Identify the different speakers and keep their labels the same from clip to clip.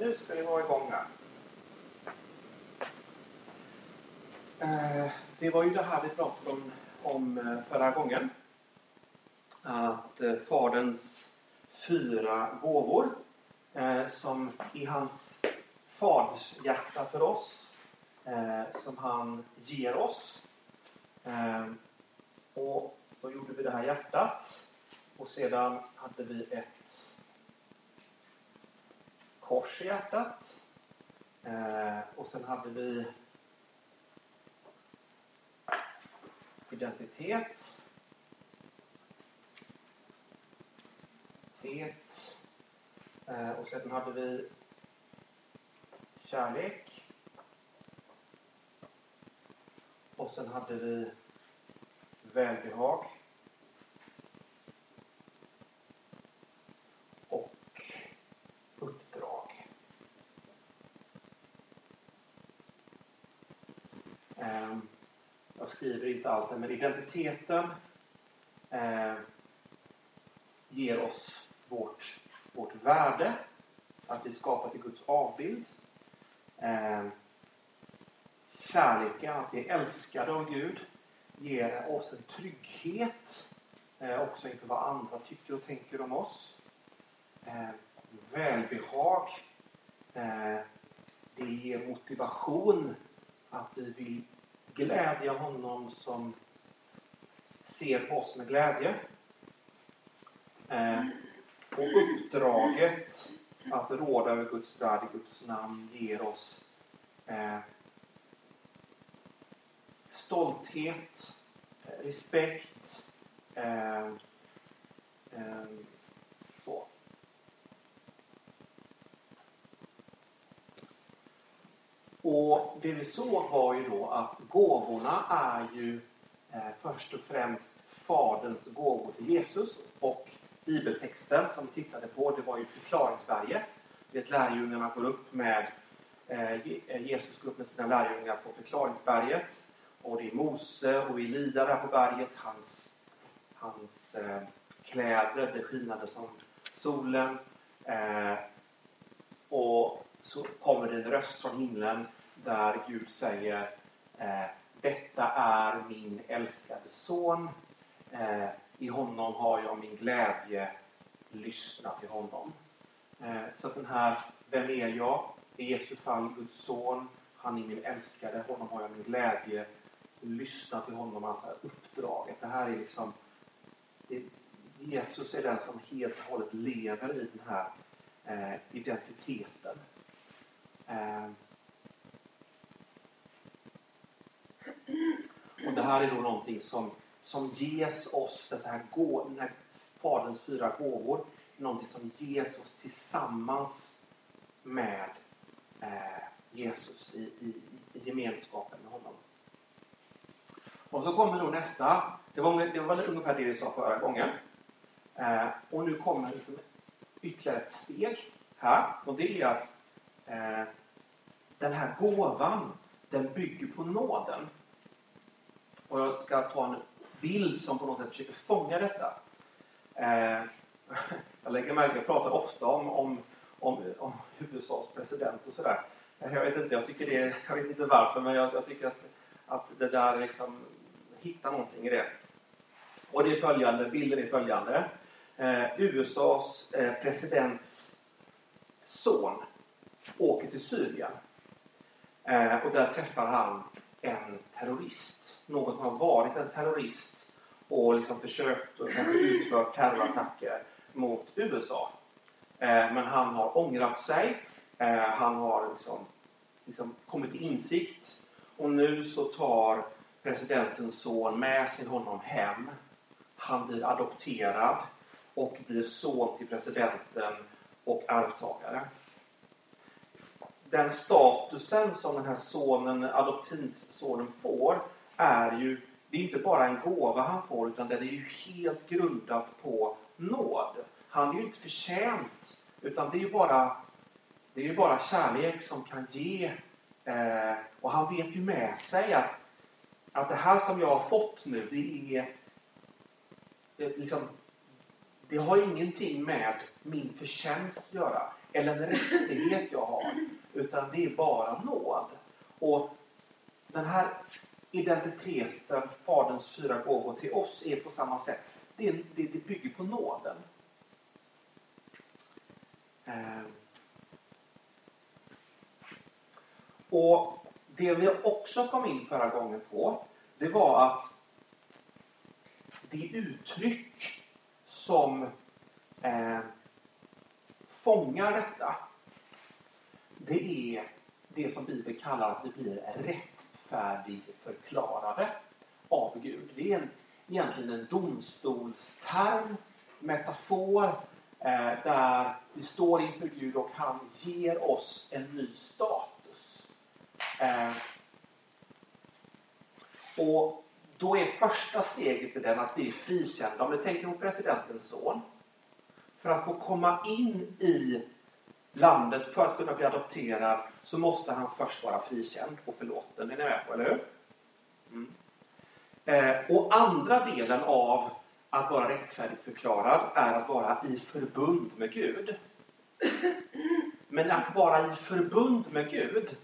Speaker 1: Nu ska vi vara igång här. Eh, det var ju det här vi pratade om, om eh, förra gången. Att eh, Faderns fyra gåvor som i hans fadershjärta för oss som han ger oss. Och då gjorde vi det här hjärtat och sedan hade vi ett kors i hjärtat. Eh, och sen hade vi identitet. Tet. Eh, och sen hade vi kärlek. Och sen hade vi välbehag. Ehm, jag skriver inte allt, men identiteten eh, ger oss vårt, vårt värde, att vi skapar till Guds avbild. Eh, kärleken, att vi är älskade av Gud, ger oss en trygghet eh, också inför vad andra tycker och tänker om oss. Eh, välbehag. Eh, det ger motivation att vi vill glädja honom som ser på oss med glädje. Eh, och uppdraget att råda över Guds värld i Guds namn ger oss eh, stolthet, respekt, eh, eh eh, så. Och det vi såg var ju då att gåvorna är ju eh, först och främst Faderns gåvor till Jesus. Och bibeltexten som vi tittade på, det var ju förklaringsberget. Det lärjungarna går upp med, eh, eh, Jesus går upp med sina lärjungar på förklaringsberget. Och det är Mose och Elia där på berget. Hans, hans eh, kläder, det skinade som solen. Eh, och så kommer det en röst från himlen där Gud säger eh, Detta är min älskade son. Eh, I honom har jag min glädje. Lyssna till honom. Eh, så att den här Vem är jag? I Jesu fall Guds son. Han är min älskade. Honom har jag min glädje. Lyssna till honom, alltså uppdraget. Det här är liksom det, Jesus är den som helt och hållet lever i den här eh, identiteten. Eh, och det här är då någonting som, som ges oss, dessa här gå, den här Faderns fyra gåvor, någonting som ges oss tillsammans med eh, Jesus i, i, i, gemenskapen med honom. Och så kommer då nästa, det var, det var ungefär det vi sa förra gången. Eh, och nu kommer liksom ytterligare ett steg här och det är att eh, den här gåvan den bygger på nåden. Och jag ska ta en bild som på något sätt försöker fånga detta. Eh, jag lägger märke jag pratar ofta om, om, om, om USAs president och sådär. Jag vet inte, jag tycker det, jag vet inte varför, men jag, jag tycker att, att det där liksom, hitta någonting i det. Och det är följande, bilden är följande. Eh, USAs eh, presidents son åker till Syrien. Eh, och där träffar han en terrorist. Någon som har varit en terrorist och liksom försökt och utfört terrorattacker mot USA. Eh, men han har ångrat sig. Eh, han har liksom, liksom kommit till insikt. Och nu så tar presidentens son med sig honom hem. Han blir adopterad och blir son till presidenten och arvtagare den statusen som den här sonen, adoptivsonen får är ju, det är inte bara en gåva han får utan den är ju helt grundat på nåd. Han är ju inte förtjänt utan det är ju bara, det är ju bara kärlek som kan ge. Eh, och han vet ju med sig att, att det här som jag har fått nu det är det, liksom, det har ingenting med min förtjänst att göra. eller en rättighet jag har. Utan det är bara nåd. Och den här identiteten, Faderns fyra gåvor till oss, är på samma sätt. Det, det, det bygger på nåden. Eh. Och det vi också kom in förra gången på, det var att det uttryck som eh, fångar detta, det är det som Bibeln kallar att vi blir rättfärdigförklarade av Gud. Det är en, egentligen en domstolsterm, metafor, eh, där vi står inför Gud och han ger oss en ny status. Eh, och då är första steget i den att vi är frikända. Om vi tänker på presidentens son. För att få komma in i landet för att kunna bli adopterad så måste han först vara frikänd och förlåten. Är ni med på, eller hur? Mm. Eh, och andra delen av att vara rättfärdigt förklarad är att vara i förbund med Gud. Men att vara i förbund med Gud,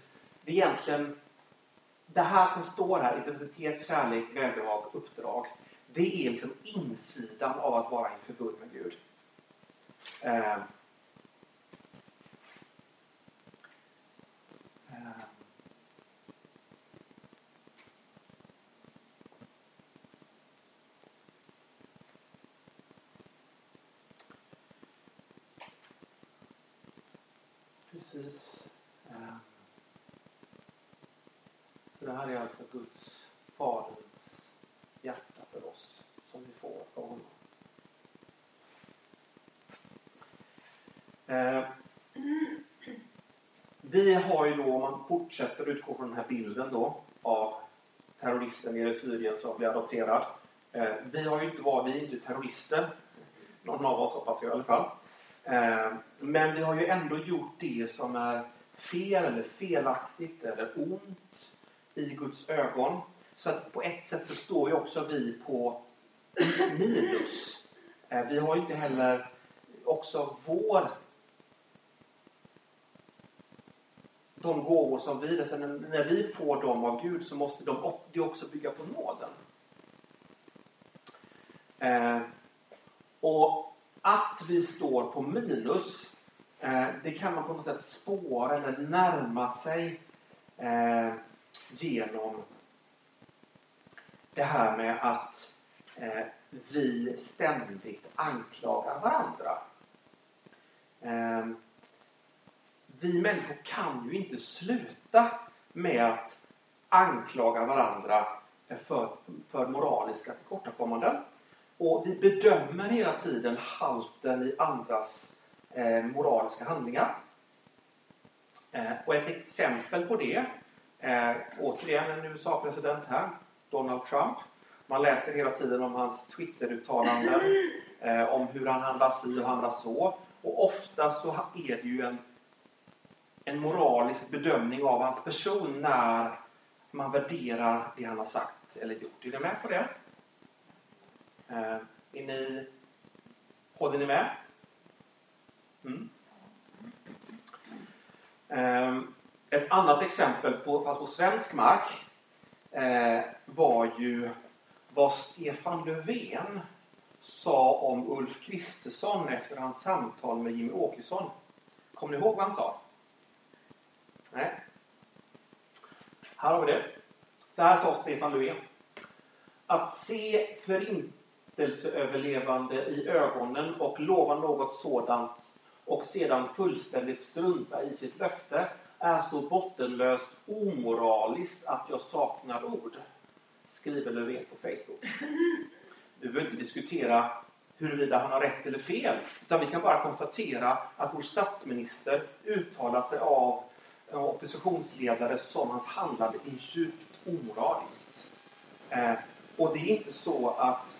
Speaker 1: det är egentligen det här som står här, identitet, kärlek, välbehag, uppdrag. Det är liksom insidan av att vara i förbund med Gud. Eh. Precis. Ehm. Så det här är alltså Guds, Faderns hjärta för oss som vi får från honom. Ehm. Vi har ju då, om man fortsätter utgå från den här bilden då av terroristen i Syrien som blir adopterad. Ehm. Vi har ju inte varit, vi är inte terrorister. Någon av oss hoppas jag i alla fall. Eh, men vi har ju ändå gjort det som är fel eller felaktigt eller ont i Guds ögon. Så att på ett sätt så står ju också vi på minus. Eh, vi har ju inte heller också vår de gåvor som vi, alltså när vi får dem av Gud så måste de det också bygga på nåden. Eh, och att vi står på minus, eh, det kan man på något sätt spåra eller närma sig eh, genom det här med att eh, vi ständigt anklagar varandra. Eh, vi människor kan ju inte sluta med att anklaga varandra för, för moraliska tillkortakommanden. Och vi bedömer hela tiden halten i andras eh, moraliska handlingar. Eh, och ett exempel på det Eh, återigen en USA-president här, Donald Trump. Man läser hela tiden om hans Twitter-uttalanden, eh, om hur han handlar si och handlar så. Och ofta så är det ju en, en moralisk bedömning av hans person när man värderar det han har sagt eller gjort. Är ni med på det? Eh, är ni, håller ni med? Mm. Eh, ett annat exempel, på, fast på svensk mark, eh, var ju vad Stefan Löfven sa om Ulf Kristersson efter hans samtal med Jimmy Åkesson. Kommer ni ihåg vad han sa? Nej. Här har vi det. Så här sa Stefan Löfven. Att se förintelseöverlevande i ögonen och lova något sådant och sedan fullständigt strunta i sitt löfte är så bottenlöst omoraliskt att jag saknar ord. Skriver Löfven på Facebook. Vi behöver inte diskutera huruvida han har rätt eller fel. Utan vi kan bara konstatera att vår statsminister uttalar sig av oppositionsledare som hans handlande är djupt omoraliskt. Eh, och det är inte så att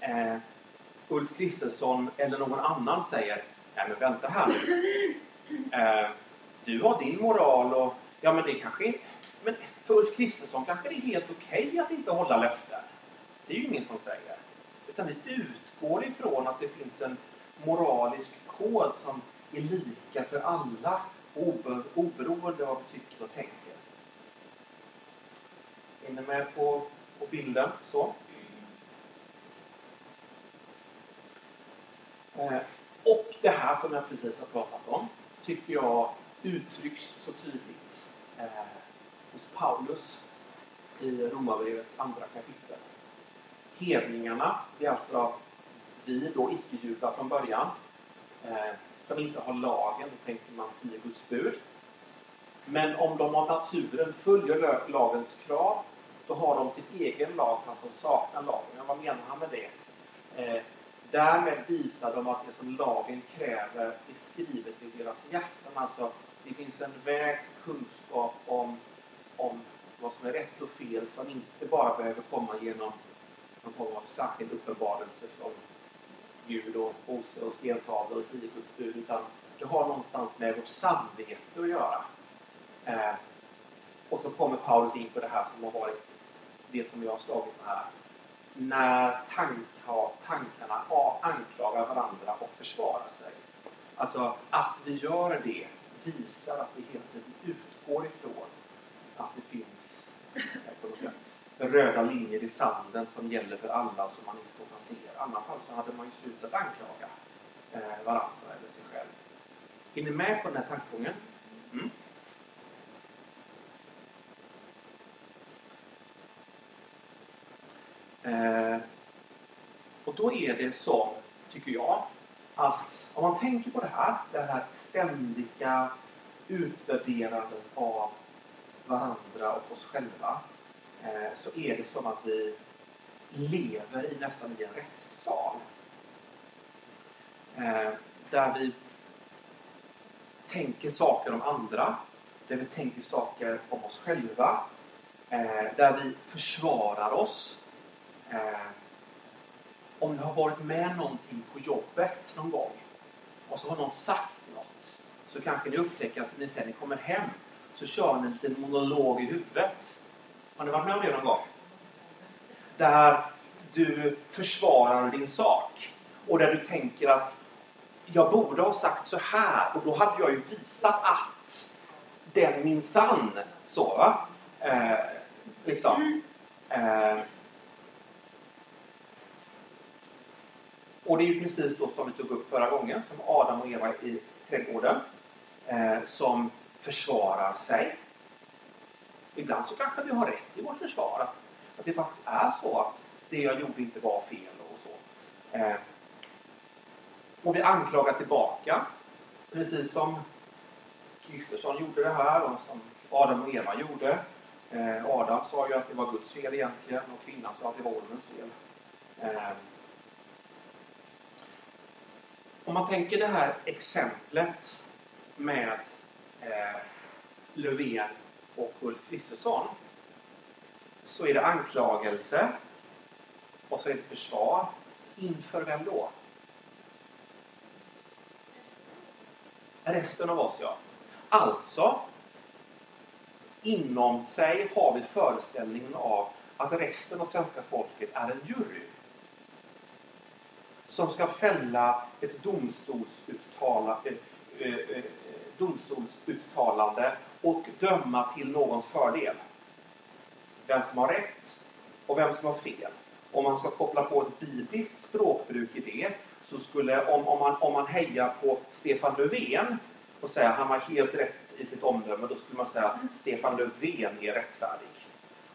Speaker 1: eh, Ulf Kristersson eller någon annan säger Nej men vänta här eh, du har din moral och ja men det kanske men för Ulf Kristersson kanske det är helt okej okay att inte hålla löften. Det är ju ingen som säger. Utan vi utgår ifrån att det finns en moralisk kod som är lika för alla oberoende av vad vi tycker och tänker. Är ni med på, på bilden? Så. Eh, och det här som jag precis har pratat om tycker jag uttrycks så tydligt eh, hos Paulus i Romarbrevets andra kapitel. Hedningarna, det är alltså vi då icke-judar från början, eh, som inte har lagen, då tänker man tio Guds bud. Men om de av naturen följer lagens krav, då har de sin egen lag fast de saknar lagen. Vad menar han med det? Därmed visar de att det som lagen kräver är skrivet i deras hjärtan. Alltså, det finns en väg kunskap om, om vad som är rätt och fel som inte bara behöver komma genom någon form av särskild uppenbarelse från Gud och Mose och stentavlor och tio Guds bud utan det har någonstans med vårt samvete att göra. Eh, och så kommer Paulus in på det här som har varit det som jag har slagit med här. När tankar, tankarna anklagar varandra och försvarar sig. Alltså att vi gör det visar att vi hela tiden utgår ifrån att det finns på något sätt röda linjer i sanden som gäller för alla som man inte får passera. I annat fall så hade man ju slutat anklaga eh, varandra eller sig själv. Är ni med på den här tankegången? Mm. Eh, och då är det så, tycker jag, att om man tänker på det här, det här ständiga utvärderandet av varandra och oss själva, eh, så är det som att vi lever i nästan i en rättssal. Eh, där vi tänker saker om andra, där vi tänker saker om oss själva, eh, där vi försvarar oss. Eh, om du har varit med någonting på jobbet någon gång och så har någon sagt något så kanske ni upptäcker att när ni kommer hem så kör ni en liten monolog i huvudet. Har ni varit med om det någon gång? Där du försvarar din sak och där du tänker att jag borde ha sagt så här och då hade jag ju visat att den minsann så va. Eh, liksom. Eh, och det är ju precis då som vi tog upp förra gången som Adam och Eva i trädgården eh, som försvarar sig. Ibland så kanske vi har rätt i vårt försvar. Att, att det faktiskt är så att det jag gjorde inte var fel och så. Eh, och vi anklagar tillbaka. Precis som Kristersson gjorde det här och som Adam och Eva gjorde. Eh, Adam sa ju att det var Guds fel egentligen och kvinnan sa att det var ormens fel. Eh, om man tänker det här exemplet med eh, Löfven och Ulf Kristersson så är det anklagelse och så är det försvar. Inför vem då? Resten av oss, ja. Alltså, inom sig har vi föreställningen av att resten av svenska folket är en jury som ska fälla ett domstolsuttala, eh, eh, domstolsuttalande och döma till någons fördel. Vem som har rätt och vem som har fel. Om man ska koppla på ett bibliskt språkbruk i det så skulle, om, om, man, om man hejar på Stefan Löfven och säger att han har helt rätt i sitt omdöme, då skulle man säga att Stefan Löfven är rättfärdig.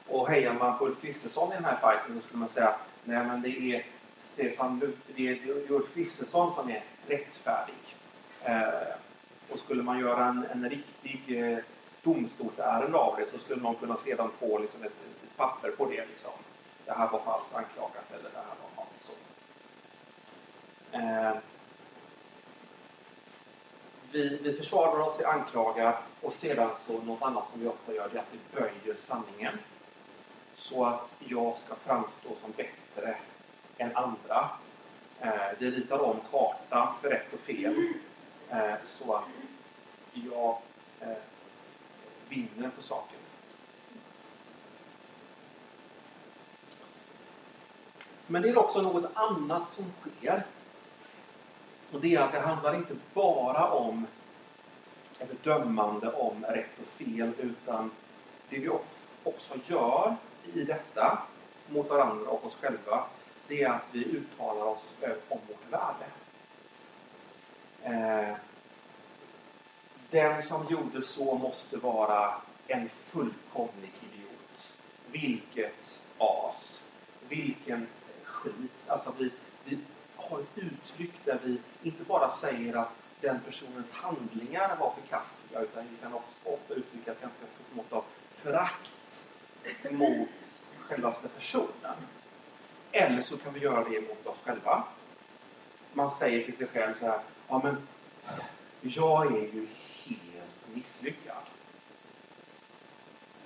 Speaker 1: Och hejar man på Ulf Kristersson i den här fighten, då skulle man säga nej men det är Stefan Löfven, det är Ulf Kristersson som är rättfärdig. Eh, och skulle man göra en, en riktig eh, domstolsärende av det så skulle man kunna sedan få liksom, ett, ett papper på det. Liksom. Det här var falskt anklagat eller det här var så. Eh, vi, vi försvarar oss, vi anklagar och sedan så något annat som vi ofta gör det är att vi böjer sanningen. Så att jag ska framstå som bättre än andra. Eh, vi ritar om kartan för rätt och fel eh, så att jag eh, vinner på saken. Men det är också något annat som sker Och det är att det handlar inte bara om ett dömande om rätt och fel utan det vi också gör i detta mot varandra och oss själva det är att vi uttalar oss om vårt värde. Eh, den som gjorde så måste vara en fullkomlig idiot. Vilket as. Vilken skit. Alltså vi, vi har ett uttryck där vi inte bara säger att den personens handlingar var förkastliga utan vi kan också ofta uttrycka ett ganska stort mått av förakt mot självaste personen. Eller så kan vi göra det mot oss själva. Man säger till sig själv så här, ja men jag är ju helt misslyckad.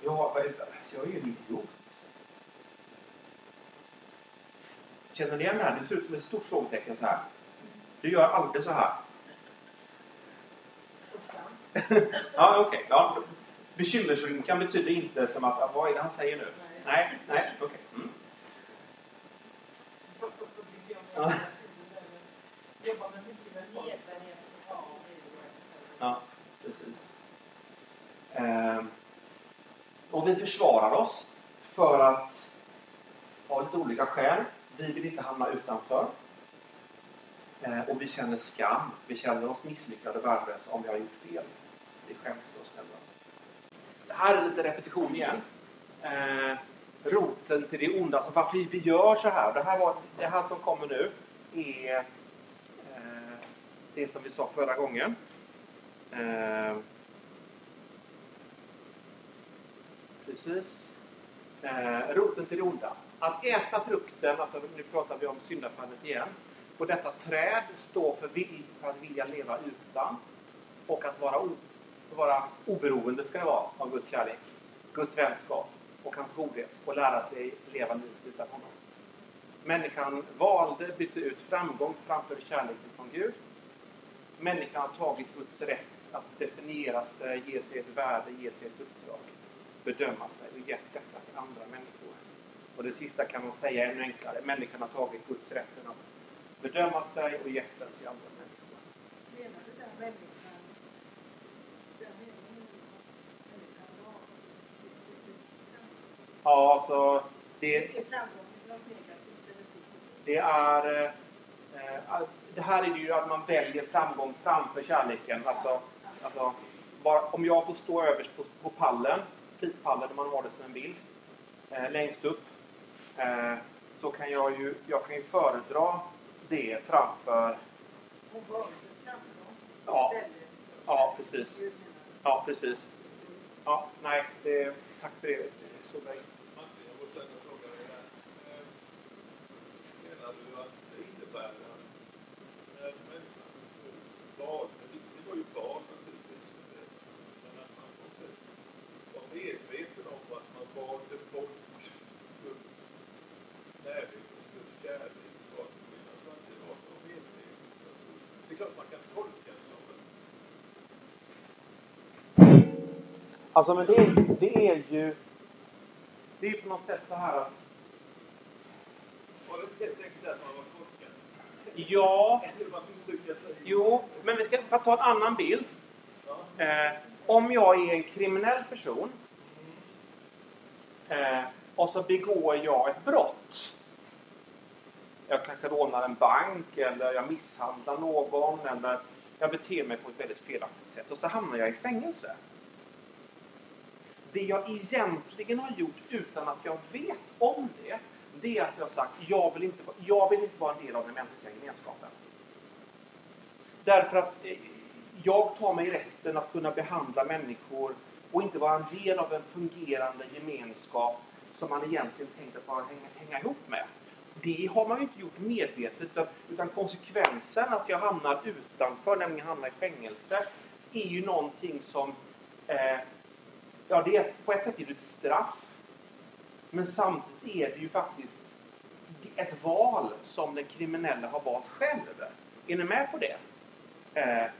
Speaker 1: Jag, jag är ju en idiot. Känner ni igen det här? Det ser ut som ett stort frågetecken så här. Du gör aldrig så här. ja, okej. Okay. Ja. Bekymmersrynkan betyder inte som att, vad är det han säger nu? Nej, nej, okej. Okay. Mm. Ja. precis. Ehm. Och vi försvarar oss för att av lite olika skäl. Vi vill inte hamna utanför. Ehm. Och vi känner skam. Vi känner oss misslyckade och värdelösa om vi har gjort fel. Vi skäms för oss själva. Det här är lite repetition igen. Ehm roten till det onda. Alltså varför vi gör så här. Det här, var, det här som kommer nu är eh, det som vi sa förra gången. Eh, precis. Eh, roten till det onda. Att äta frukten, alltså nu pratar vi om syndafallet igen. På detta träd står för, vill, för att vilja leva utan och att vara, o, vara oberoende ska det vara av Guds kärlek, Guds vänskap och hans godhet och lära sig leva livet utan honom. Människan valde, bytte ut framgång framför kärleken från Gud. Människan har tagit Guds rätt att definiera sig, ge sig ett värde, ge sig ett uppdrag, bedöma sig och gett detta till andra människor. Och det sista kan man säga ännu enklare. Människan har tagit Guds rätten att bedöma sig och gett den till andra människor. Menar du den människan, den Ja, alltså det, det är... Eh, det här är ju att man väljer framgång framför kärleken. Alltså, alltså bara, om jag får stå överst på, på pallen, prispallen, om man har det som en bild, eh, längst upp, eh, så kan jag ju, jag kan ju föredra det framför... Ja, ja precis. Ja, precis. Ja, nej, det, tack för det. Solveig. Alltså men det, det är ju... Det är på något sätt så här att...
Speaker 2: Var det helt enkelt att man var korkad?
Speaker 1: Ja. Jo, men vi ska ta en annan bild. Eh, om jag är en kriminell person eh, och så begår jag ett brott. Jag kanske rånar en bank eller jag misshandlar någon eller jag beter mig på ett väldigt felaktigt sätt och så hamnar jag i fängelse det jag egentligen har gjort utan att jag vet om det, det är att jag har sagt jag vill inte, jag vill inte vara en del av den mänskliga gemenskapen. Därför att eh, jag tar mig rätten att kunna behandla människor och inte vara en del av en fungerande gemenskap som man egentligen tänkt att bara hänga, hänga ihop med. Det har man ju inte gjort medvetet utan konsekvensen att jag hamnar utanför, nämligen hamnar i fängelse, är ju någonting som eh, ja, det är, på ett sätt är det ett straff. Men samtidigt är det ju faktiskt ett val som den kriminella har valt själv. Är ni med på det? Eh,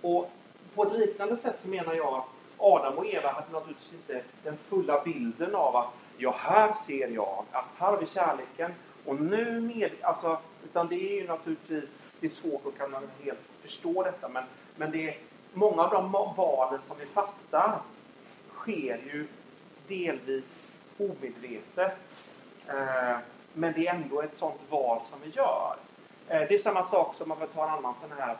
Speaker 1: och på ett liknande sätt så menar jag att Adam och Eva hade naturligtvis inte den fulla bilden av att ja, här ser jag att här har vi kärleken Och nu med, alltså, utan det är ju naturligtvis, det är svårt att kunna helt förstå detta, men, men det är, många av de valen som vi fattar sker ju delvis omedvetet. Eh, men det är ändå ett sånt val som vi gör. Eh, det är samma sak som om man tar en annan sån här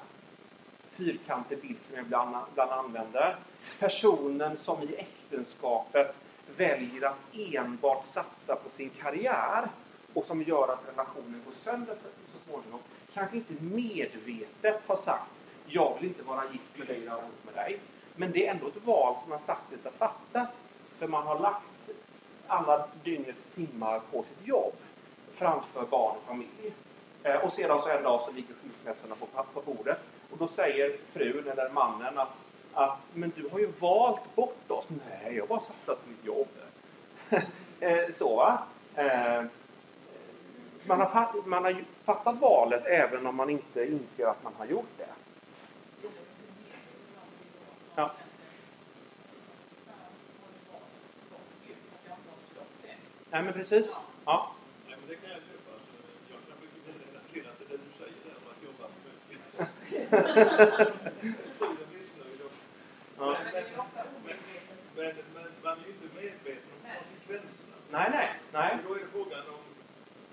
Speaker 1: fyrkantig bild som jag ibland, ibland använder. Personen som i äktenskapet väljer att enbart satsa på sin karriär och som gör att relationen går sönder så småningom kanske inte medvetet har sagt jag vill inte vara gift med dig eller ihop med dig. Men det är ändå ett val som man faktiskt har fattat för man har lagt alla dygnets timmar på sitt jobb framför barn och familj. Eh, och sedan så en dag så ligger skilsmässorna på, på bordet och då säger frun eller mannen att, att men du har ju valt bort oss. Nej, jag har bara satsat på mitt jobb. Eh, så va? Eh, man har, fatt, man har fattat valet även om man inte inser att man har gjort det. Nej, men precis. Ja.
Speaker 2: Nej, men det kan jag köpa. Jag kan mycket väl relatera till det du säger där om att jobba men, men man är ju inte medveten om konsekvenserna.
Speaker 1: Nej, nej, nej.
Speaker 2: Och Då är det frågan om...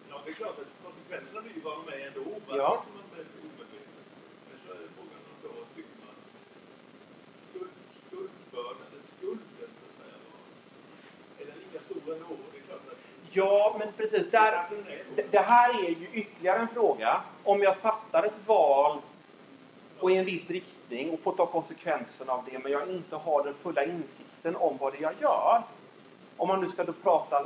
Speaker 2: Ja, det är klart att konsekvenserna blir ju vad de är ändå. Man
Speaker 1: Ja.
Speaker 2: tycker man är omedveten. Men så är det frågan om då tycker man skuld, skuldbördan, eller skulden så att säga. var- Är den lika stor ändå? Det är klart att...
Speaker 1: Ja, men precis. Där, det- här är ju ytterligare en fråga. Om jag fattar ett val och i en viss riktning och får ta konsekvenserna av det men jag inte har den fulla insikten om vad det är jag gör. Om man nu ska då prata eh,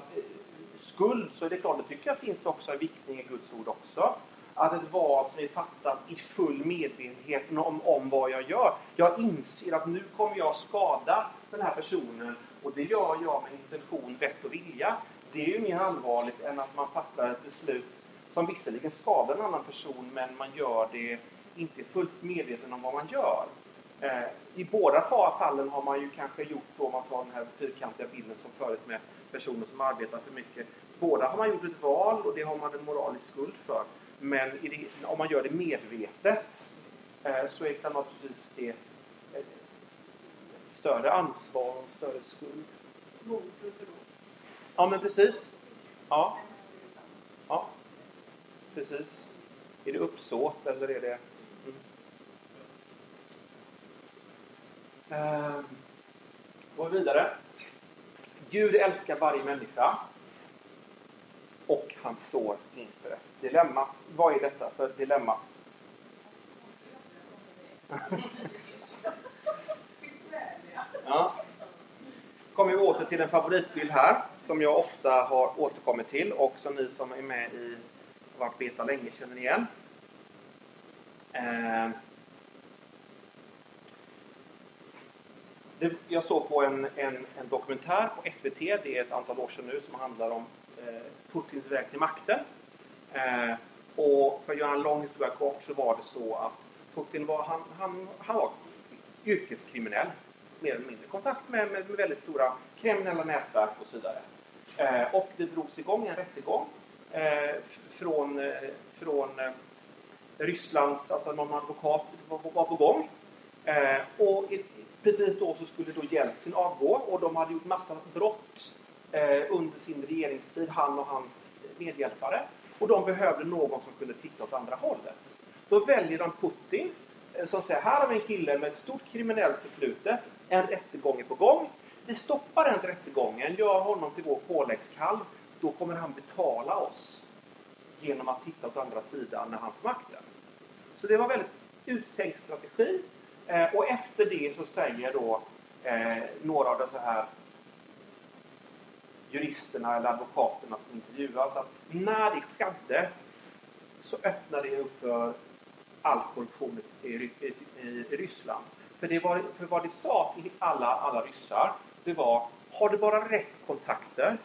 Speaker 1: skuld så är det klart, det tycker jag finns också en viktning i Guds ord också. Att ett val som är fattat i full medvetenhet om, om vad jag gör. Jag inser att nu kommer jag skada den här personen och det gör jag med intention, vett och vilja. Det är ju mer allvarligt än att man fattar ett beslut som visserligen skadar en annan person men man gör det inte fullt medveten om vad man gör. Eh, I båda fallen har man ju kanske gjort, då, om man tar den här fyrkantiga bilden som förut med personer som arbetar för mycket. Båda har man gjort ett val och det har man en moralisk skuld för. Men det, om man gör det medvetet eh, så är det naturligtvis det ett större ansvar och större skuld. Ja, men precis. Ja, ja. precis. Är det uppsåt eller är det... Mm. Eh, går vi vidare. Gud älskar varje människa. Och han står inför ett dilemma. Vad är detta för dilemma? Ja kommer vi åter till en favoritbild här som jag ofta har återkommit till och som ni som är med i varit beta länge känner igen. Eh, det, jag såg på en, en, en dokumentär på SVT, det är ett antal år sedan nu, som handlar om eh, Putins väg till makten. Eh, och för att göra en lång historia kort så var det så att Putin var, han, han, han var yrkeskriminell. Mer eller mindre. Kontakt med, med, med väldigt stora kriminella nätverk och så vidare. Eh, och det drogs igång en rättegång eh, från, eh, från eh, Rysslands, alltså någon advokat var, var på gång. Eh, och i, precis då så skulle då Jeltsin avgå och de hade gjort massa brott eh, under sin regeringstid, han och hans medhjälpare. Och de behövde någon som kunde titta åt andra hållet. Då väljer de Putin som säger här har vi en kille med ett stort kriminellt förflutet. En rättegång är på gång. Vi stoppar den rättegången, gör honom till vår påläggskalv. Då kommer han betala oss genom att titta åt andra sidan när han får makten. Så det var väldigt uttänkt strategi. Eh, och efter det så säger då eh, några av dessa här juristerna eller advokaterna som intervjuas att när det skedde så öppnade det upp för all korruption i, i, i, i Ryssland. För, det var, för vad det sa till alla, alla ryssar, det var har du bara rätt kontakter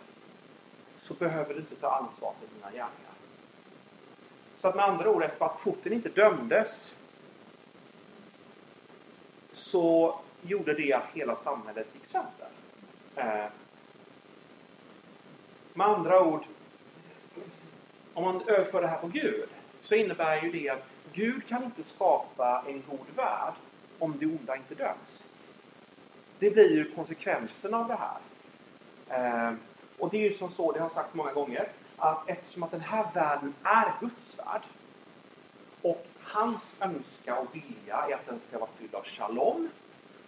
Speaker 1: så behöver du inte ta ansvar för dina gärningar. Så att med andra ord, efter att Putin inte dömdes så gjorde det att hela samhället gick sönder. Eh, med andra ord, om man överför det här på Gud så innebär ju det att Gud kan inte skapa en god värld om det onda inte döms. Det blir ju konsekvensen av det här. Eh, och det är ju som så, det har jag sagt många gånger, att eftersom att den här världen är Guds värld och hans önskan och vilja är att den ska vara fylld av shalom,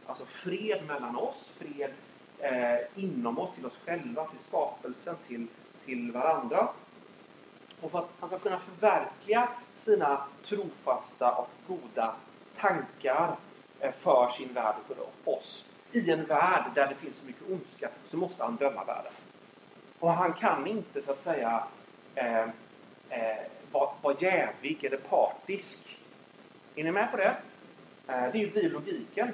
Speaker 1: alltså fred mellan oss, fred eh, inom oss, till oss själva, till skapelsen, till, till varandra. Och för att han ska kunna förverkliga sina trofasta och goda tankar eh, för sin värld och för oss. I en värld där det finns så mycket ondska så måste han döma världen. Och han kan inte så att säga eh, eh, vara var jävig eller partisk. Är ni med på det? Eh, det är ju logiken.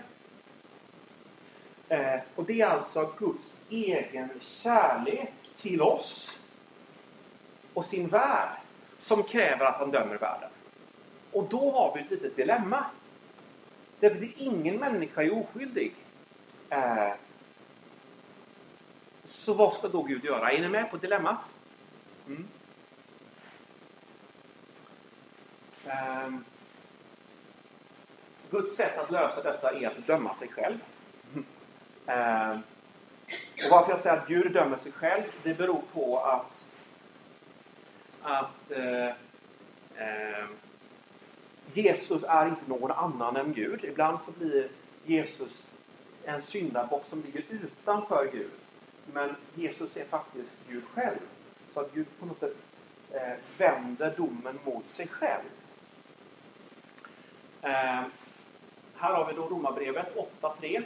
Speaker 1: Eh, och det är alltså Guds egen kärlek till oss och sin värld som kräver att han dömer världen. Och då har vi ett litet dilemma. Därför att ingen människa är oskyldig. Eh, så vad ska då Gud göra? Är ni med på dilemmat? Mm. Eh, Guds sätt att lösa detta är att döma sig själv. Eh, och varför jag säger att Gud dömer sig själv, det beror på att, att eh, eh, Jesus är inte någon annan än Gud. Ibland så blir Jesus en syndabock som ligger utanför Gud. Men Jesus är faktiskt Gud själv. Så att Gud på något sätt eh, vänder domen mot sig själv. Eh, här har vi då Romarbrevet 8.3.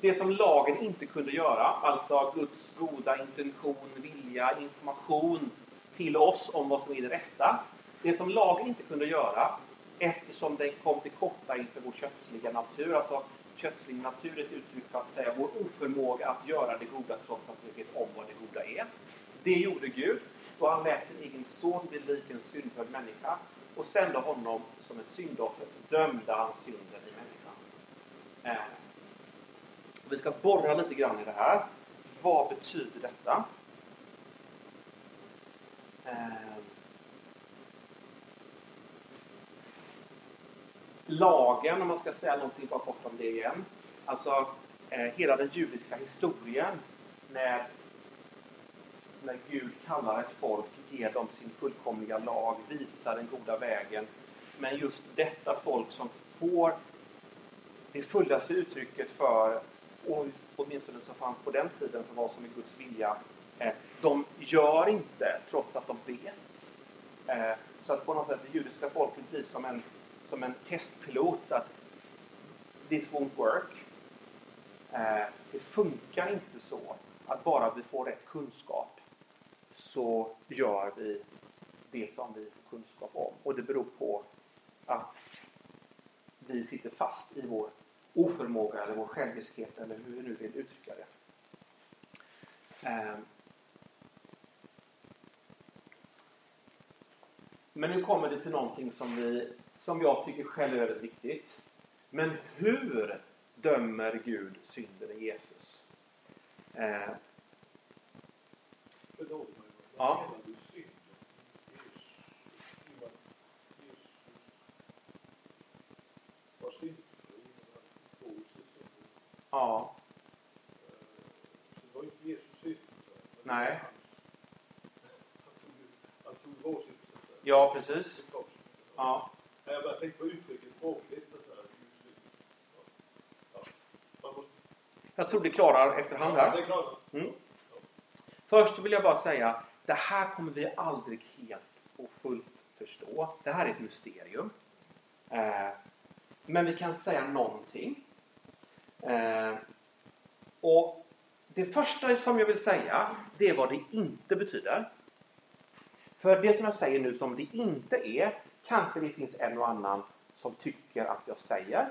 Speaker 1: Det som lagen inte kunde göra, alltså Guds goda intention, vilja, information till oss om vad som är det rätta. Det som lagen inte kunde göra, eftersom den kom till korta inför vår kötsliga natur. Alltså kötslig natur är ett uttryck för att säga vår oförmåga att göra det goda trots att vi vet om vad det goda är. Det gjorde Gud då han lät sin egen son bli lik en syndfödd människa och sände honom som ett syndoffer dömde han synden i människan. Eh. Vi ska borra lite grann i det här. Vad betyder detta? Eh. lagen, om man ska säga någonting bara kort om det igen. Alltså eh, hela den judiska historien när, när Gud kallar ett folk, ger dem sin fullkomliga lag, visar den goda vägen. Men just detta folk som får det fullaste uttrycket för, åtminstone som fanns på den tiden, för vad som är Guds vilja, Eh, de gör inte trots att de vet. Eh, så att på något sätt det judiska folket blir som en som en testpilot att this won't work. Eh, det funkar inte så att bara vi får rätt kunskap så gör vi det som vi får kunskap om. Och det beror på att vi sitter fast i vår oförmåga eller vår själviskhet eller hur vi nu vill uttrycka det. Men nu kommer det till någonting som vi som jag tycker själv är väldigt viktigt. Men hur dömer Gud synden i Jesus? Eh. Ja. Ja.
Speaker 2: Så det var inte Jesus synd.
Speaker 1: Nej.
Speaker 2: Han tog vår synd.
Speaker 1: Ja, precis. Ja.
Speaker 2: Jag bara tänkte på uttrycket måste...
Speaker 1: Jag tror det klarar efterhand här. Mm. Först vill jag bara säga, det här kommer vi aldrig helt och fullt förstå. Det här är ett mysterium. Eh, men vi kan säga någonting. Eh, och det första som jag vill säga, det är vad det inte betyder. För det som jag säger nu som det inte är, Kanske det finns en och annan som tycker att jag säger.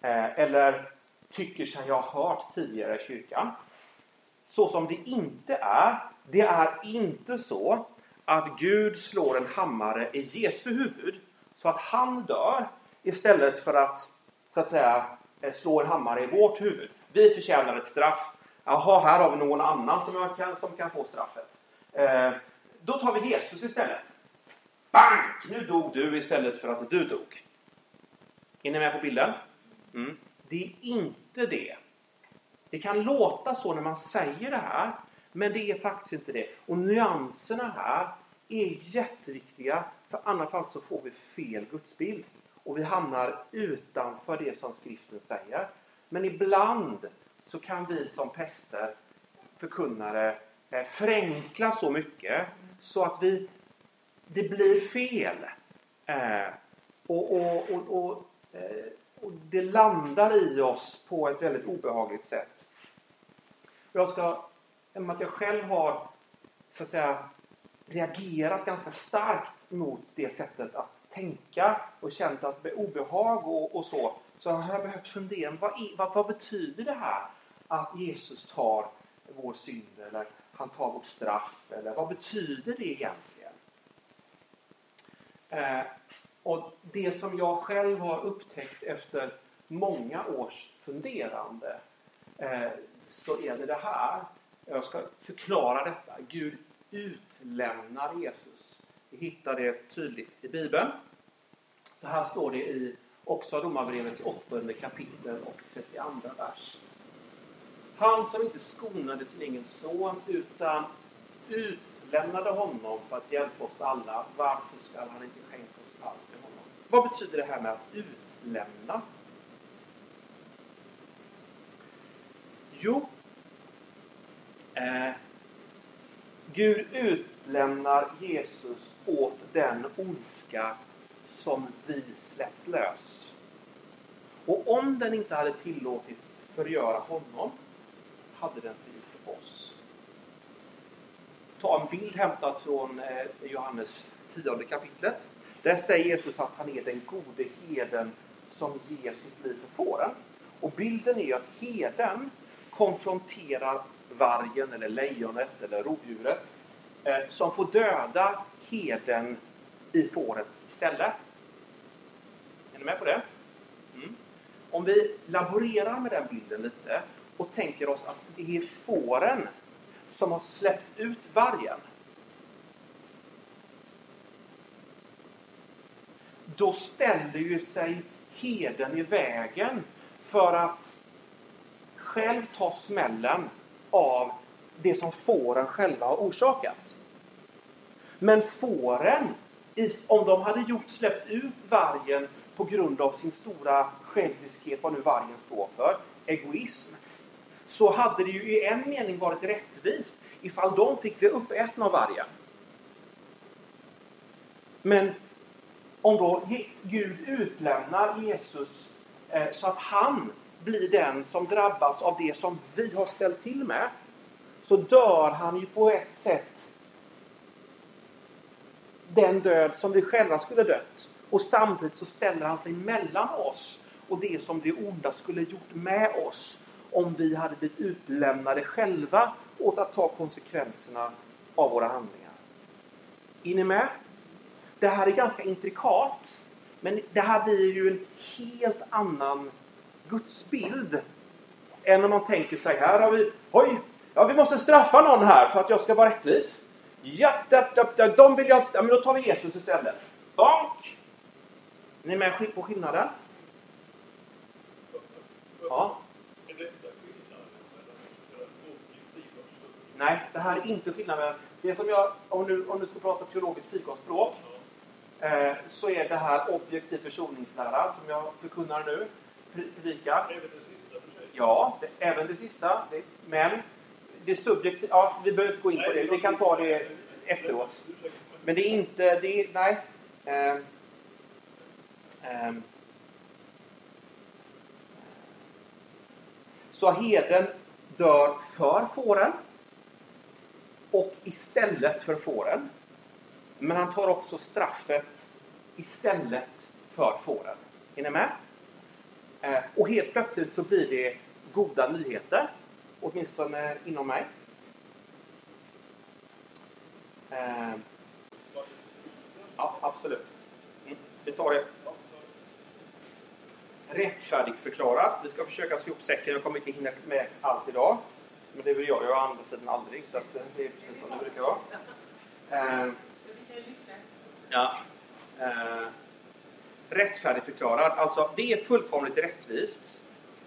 Speaker 1: Eh, eller tycker som jag har hört tidigare i kyrkan. Så som det inte är, det är inte så att Gud slår en hammare i Jesu huvud så att han dör istället för att så att säga eh, slå en hammare i vårt huvud. Vi förtjänar ett straff. Jaha, här har vi någon annan som kan, som kan få straffet. Eh, då tar vi Jesus istället. Bank! Nu dog du istället för att du dog. Är ni med på bilden? Mm. Det är inte det. Det kan låta så när man säger det här, men det är faktiskt inte det. Och nyanserna här är jätteviktiga, för annars fall så får vi fel gudsbild. Och vi hamnar utanför det som skriften säger. Men ibland så kan vi som präster, förkunnare, eh, förenkla så mycket så att vi, det blir fel. Eh, och, och, och, och, eh, och det landar i oss på ett väldigt obehagligt sätt. Jag ska, med att jag själv har så att säga, reagerat ganska starkt mot det sättet att tänka och känt att obehag och, och så, så har jag behövt fundera. Vad, är, vad, vad, betyder det här att Jesus tar vår synd eller han tar vårt straff? Eller vad betyder det egentligen? Eh, och det som jag själv har upptäckt efter många års funderande eh, så är det det här. Jag ska förklara detta. Gud utlämnar Jesus. Vi hittar det tydligt i Bibeln. Så här står det i också Romarbrevets 8 kapitel och 32 vers. Han som inte skonade sin egen son utan utlämnade honom för att hjälpa oss alla. Varför ska han inte skänka oss allt till honom? Vad betyder det här med att utlämna? Jo, eh, Gud utlämnar Jesus åt den ondska som vi släppt lös. Och om den inte hade tillåtits förgöra honom hade den för oss. Ta en bild hämtad från eh, Johannes 10 kapitlet. Där säger Jesus att han är den gode heden som ger sitt liv för fåren. Och bilden är att heden konfronterar vargen eller lejonet eller rovdjuret eh, som får döda heden i fårets ställe. Är ni med på det? Mm. Om vi laborerar med den bilden lite och tänker oss att det är fåren som har släppt ut vargen. Då ställer ju sig heden i vägen för att själv ta smällen av det som fåren själva har orsakat. Men fåren, om de hade gjort, släppt ut vargen på grund av sin stora själviskhet, vad nu vargen står för, egoism, så hade det ju i en mening varit rättvist ifall de fick bli uppätna av vargen. Men om då Gud utlämnar Jesus eh, så att han blir den som drabbas av det som vi har ställt till med så dör han ju på ett sätt den död som vi själva skulle dött. Och samtidigt så ställer han sig mellan oss och det som det onda skulle gjort med oss om vi hade blivit utlämnade själva åt att ta konsekvenserna av våra handlingar. Är ni med? Det här är ganska intrikat. Men det här blir ju en helt annan gudsbild än om man tänker sig här har vi, oj, ja vi måste straffa någon här för att jag ska vara rättvis. Ja, da, da, da, de vill jag inte, ja, men då tar vi Jesus istället. Är Ni är med på skillnaden? Ja. Nej, det här är inte skillnaden. Det som jag, om du, om du ska prata teologiskt fikonspråk, eh, så är det här objektiv försoningslära som jag förkunnar nu, predikar.
Speaker 2: Även det sista för sig.
Speaker 1: Ja, det, även det sista. Det, men det subjektiva, ja, vi behöver inte gå in på det. Vi kan ta det efteråt. Men det är inte, det är, nej. Um, um, så heden dör för fåren och istället för fåren. Men han tar också straffet istället för fåren. Är ni med? Eh, och helt plötsligt så blir det goda nyheter. Åtminstone inom mig. Eh, ja, absolut. Mm, Vi tar det. Rättfärdigförklarat. Vi ska försöka sy ihop säcken. Jag kommer inte hinna med allt idag. Men det vill jag. Jag å andra sidan aldrig. Så att det är precis som det brukar vara. Eh, ja. Eh, rättfärdigförklarad. Alltså, det är fullkomligt rättvist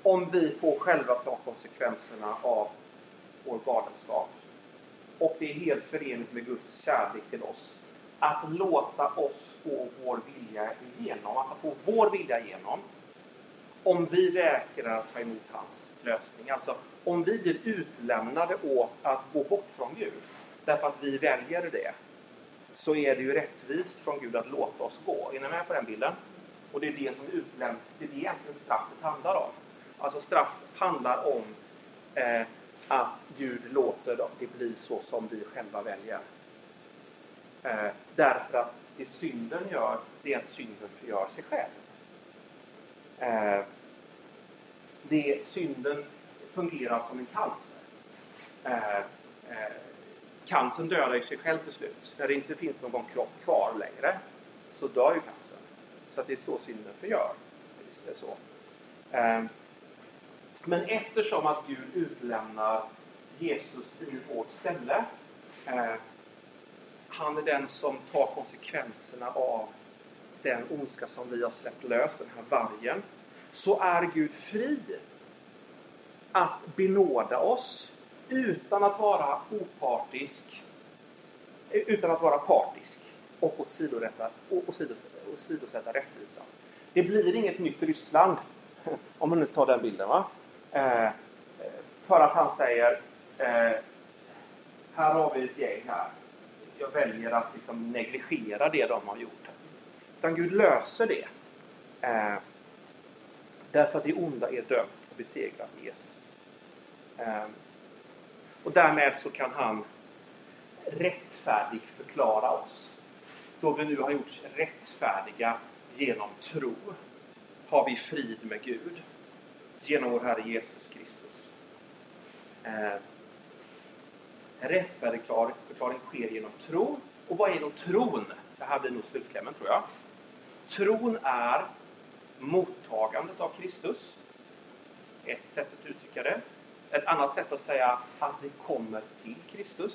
Speaker 1: om vi får själva ta konsekvenserna av vår galenskap. Och det är helt förenligt med Guds kärlek till oss. Att låta oss få vår vilja igenom, alltså få vår vilja igenom. Om vi vägrar att ta emot hans lösning. Alltså om vi blir utlämnade åt att gå bort från Gud, därför att vi väljer det, så är det ju rättvist från Gud att låta oss gå. Är ni med på den bilden? Och det är det som utläm det är det egentligen straffet handlar om. Alltså straff handlar om eh, att Gud låter det bli så som vi själva väljer. Eh, därför att det synden gör, det är att synden förgör sig själv. Eh, det, synden fungerar som en cancer. Eh, eh, cancern dödar ju sig själv till slut. När det inte finns någon kropp kvar längre så dör ju cancern. Så att det är så synden förgör. Det är så. Eh, men eftersom att Gud utlämnar Jesus till vårt ställe. Eh, han är den som tar konsekvenserna av den ondska som vi har släppt lös, den här vargen. Så är Gud fri att benåda oss utan att vara opartisk, utan att vara partisk och åsidosätta, åsidosätta rättvisan. Det blir inget nytt Ryssland, om man nu tar den bilden. Va? Eh, för att han säger eh, här har vi ett gäng här. Jag väljer att liksom negligera det de har gjort. Utan Gud löser det. Eh, därför att det onda är dömt och besegrat i Jesus. Ehm, och därmed så kan han rättfärdig förklara oss. Då vi nu har gjorts rättfärdiga genom tro har vi frid med Gud genom vår Herre Jesus Kristus. Eh, rättfärdigförklaring sker genom tro. Och vad är då tron? Det här blir nog slutklämmen tror jag. Tron är mottagandet av Kristus. Ett sätt att uttrycka det. Ett annat sätt att säga att vi kommer till Kristus.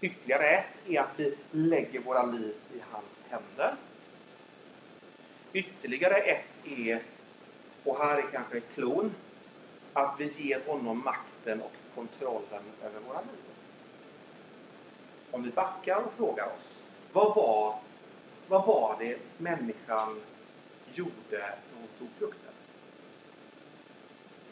Speaker 1: Ytterligare ett är att vi lägger våra liv i hans händer. Ytterligare ett är, och här är kanske klon, att vi ger honom makten och kontrollen över våra liv. Om vi backar och frågar oss, vad var, vad var det människan gjorde när hon tog frukt?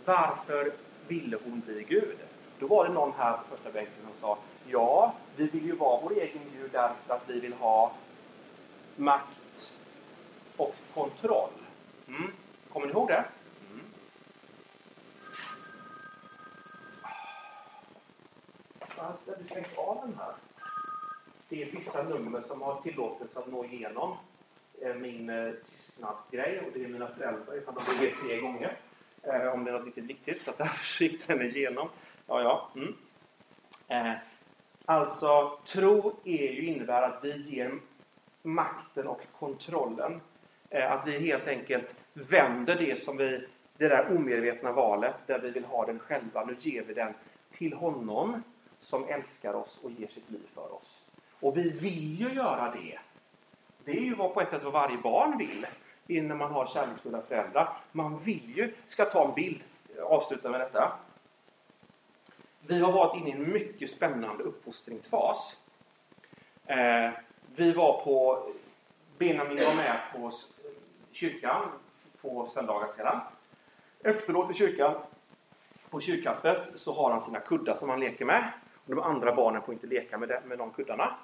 Speaker 1: Varför ville hon bli Gud? Då var det någon här på första bänken som sa Ja, vi vill ju vara vår egen Gud därför att vi vill ha makt och kontroll. Mm. Kommer ni ihåg det? Mm. Ah, alltså, du stängt av den här? Det är vissa nummer som har tillåtelse att nå igenom eh, min eh, tystnadsgrej och det är mina föräldrar ifall de vill tre gånger eh, om det är något riktigt viktigt. Så därför gick den igenom. Ja, ja. Mm. Eh, alltså, tro är ju innebär att vi ger makten och kontrollen. Eh, att vi helt enkelt vänder det som vi, det där omedvetna valet där vi vill ha den själva. Nu ger vi den till honom som älskar oss och ger sitt liv för oss. Och vi vill ju göra det. Det är ju vad på ett sätt vad varje barn vill innan man har kärleksfulla föräldrar. Man vill ju, ska ta en bild, avsluta med detta. Vi har varit inne i en mycket spännande uppfostringsfas. Eh, vi var på, Benjamin var med på kyrkan på söndagar sedan. Efteråt i kyrkan, på kyrkkaffet, så har han sina kuddar som han leker med. de andra barnen får inte leka med, det, med de kuddarna.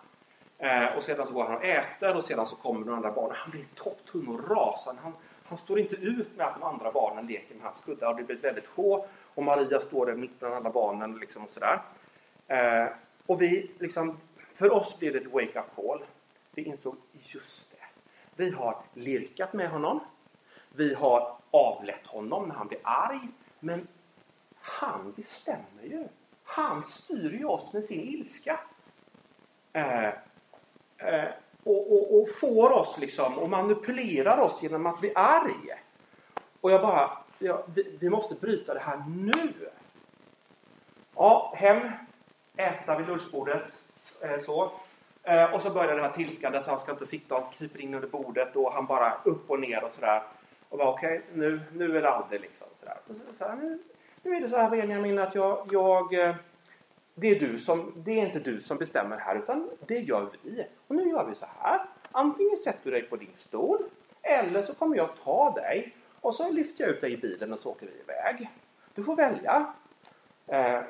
Speaker 1: Eh, och sedan så går han och äter och sedan så kommer de andra barnen. Han blir topptung och rasande. Han, han står inte ut med att de andra barnen leker med hans kuddar. Det blir väldigt sjå. Och Maria står där mitt bland alla barnen. Liksom och sådär. Eh, och vi, liksom, för oss blev det ett wake-up call. Vi insåg, just det. Vi har lirkat med honom. Vi har avlett honom när han blir arg. Men han bestämmer ju. Han styr ju oss med sin ilska. Eh, Eh, och, och, och, får oss liksom och manipulerar oss genom att bli arg. Och jag bara, ja, vi, vi, måste bryta det här nu. Ja, hem, äta vid lunchbordet, Eh, så. Eh, och så börjar det här tillskandet. Han ska inte sitta och kryper in under bordet och han bara upp och ner och sådär. Och bara okej, okay, nu, nu är det aldrig liksom. Sådär. Så, så här, nu, nu är det så här Benjamin att jag, jag eh, det är, du som, det är inte du som bestämmer här utan det gör vi. Och nu gör vi så här. Antingen sätter du dig på din stol eller så kommer jag ta dig och så lyfter jag ut dig i bilen och så åker vi iväg. Du får välja. Eh, eh,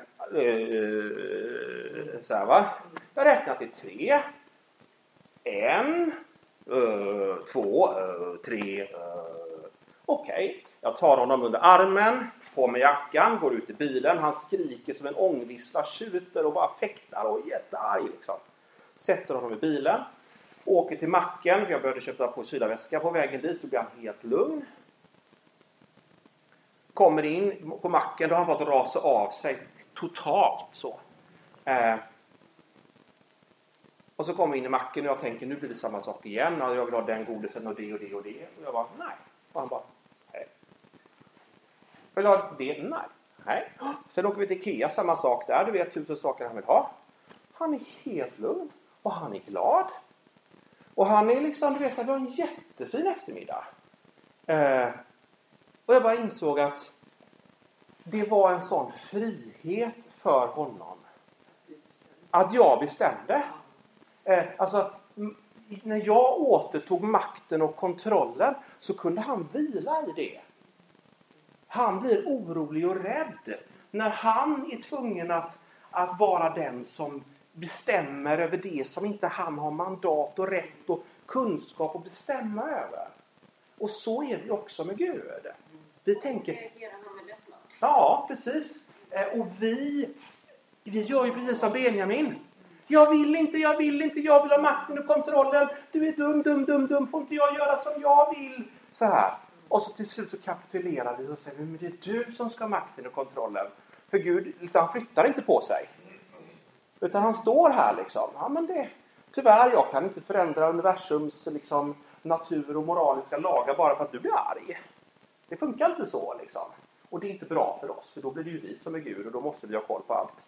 Speaker 1: så här va. Jag räknar till tre. En, eh, två, eh, tre. Eh. Okej, okay. jag tar honom under armen på med jackan, går ut i bilen. Han skriker som en ångvissla, tjuter och bara fäktar och är jättearg. Liksom. Sätter honom i bilen. Åker till macken, för jag behövde köpa på kylarväska. På vägen dit så blir han helt lugn. Kommer in på macken, då har han fått rasa av sig totalt. så. Eh. Och så kommer vi in i macken och jag tänker nu blir det samma sak igen. Jag vill ha den godisen och det och det och det. Och jag bara nej. Och han bara vill du ha det? Nej. Nej. Sen åker vi till Ikea, samma sak där. Du vet tusen saker han vill ha. Han är helt lugn. Och han är glad. Och han är liksom, du vet, vi har en jättefin eftermiddag. Eh, och jag bara insåg att det var en sån frihet för honom. Att jag bestämde. Eh, alltså, när jag återtog makten och kontrollen så kunde han vila i det. Han blir orolig och rädd när han är tvungen att, att vara den som bestämmer över det som inte han har mandat och rätt och kunskap att bestämma över. Och så är det också med Gud. Vi tänker... Ja, precis. Eh, och vi, vi gör ju precis som Benjamin. Jag vill inte, jag vill inte, jag vill ha makten och kontrollen. Du är dum, dum, dum, dum. Får inte jag göra som jag vill? Så här. Och så till slut så kapitulerar vi och säger men det är du som ska ha makten och kontrollen. För Gud liksom, han flyttar inte på sig. Utan han står här liksom. Ja, men det, tyvärr, jag kan inte förändra universums liksom, natur och moraliska lagar bara för att du blir arg. Det funkar inte så liksom. Och det är inte bra för oss, för då blir det ju vi som är Gud och då måste vi ha koll på allt.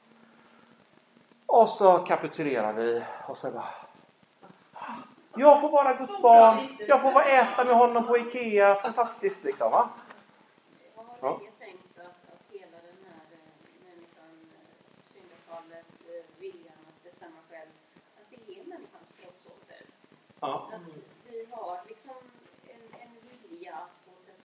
Speaker 1: Och så kapitulerar vi och så bara jag får vara Guds barn. Jag får vara äta med honom på Ikea. Fantastiskt liksom va? Ja.
Speaker 3: Att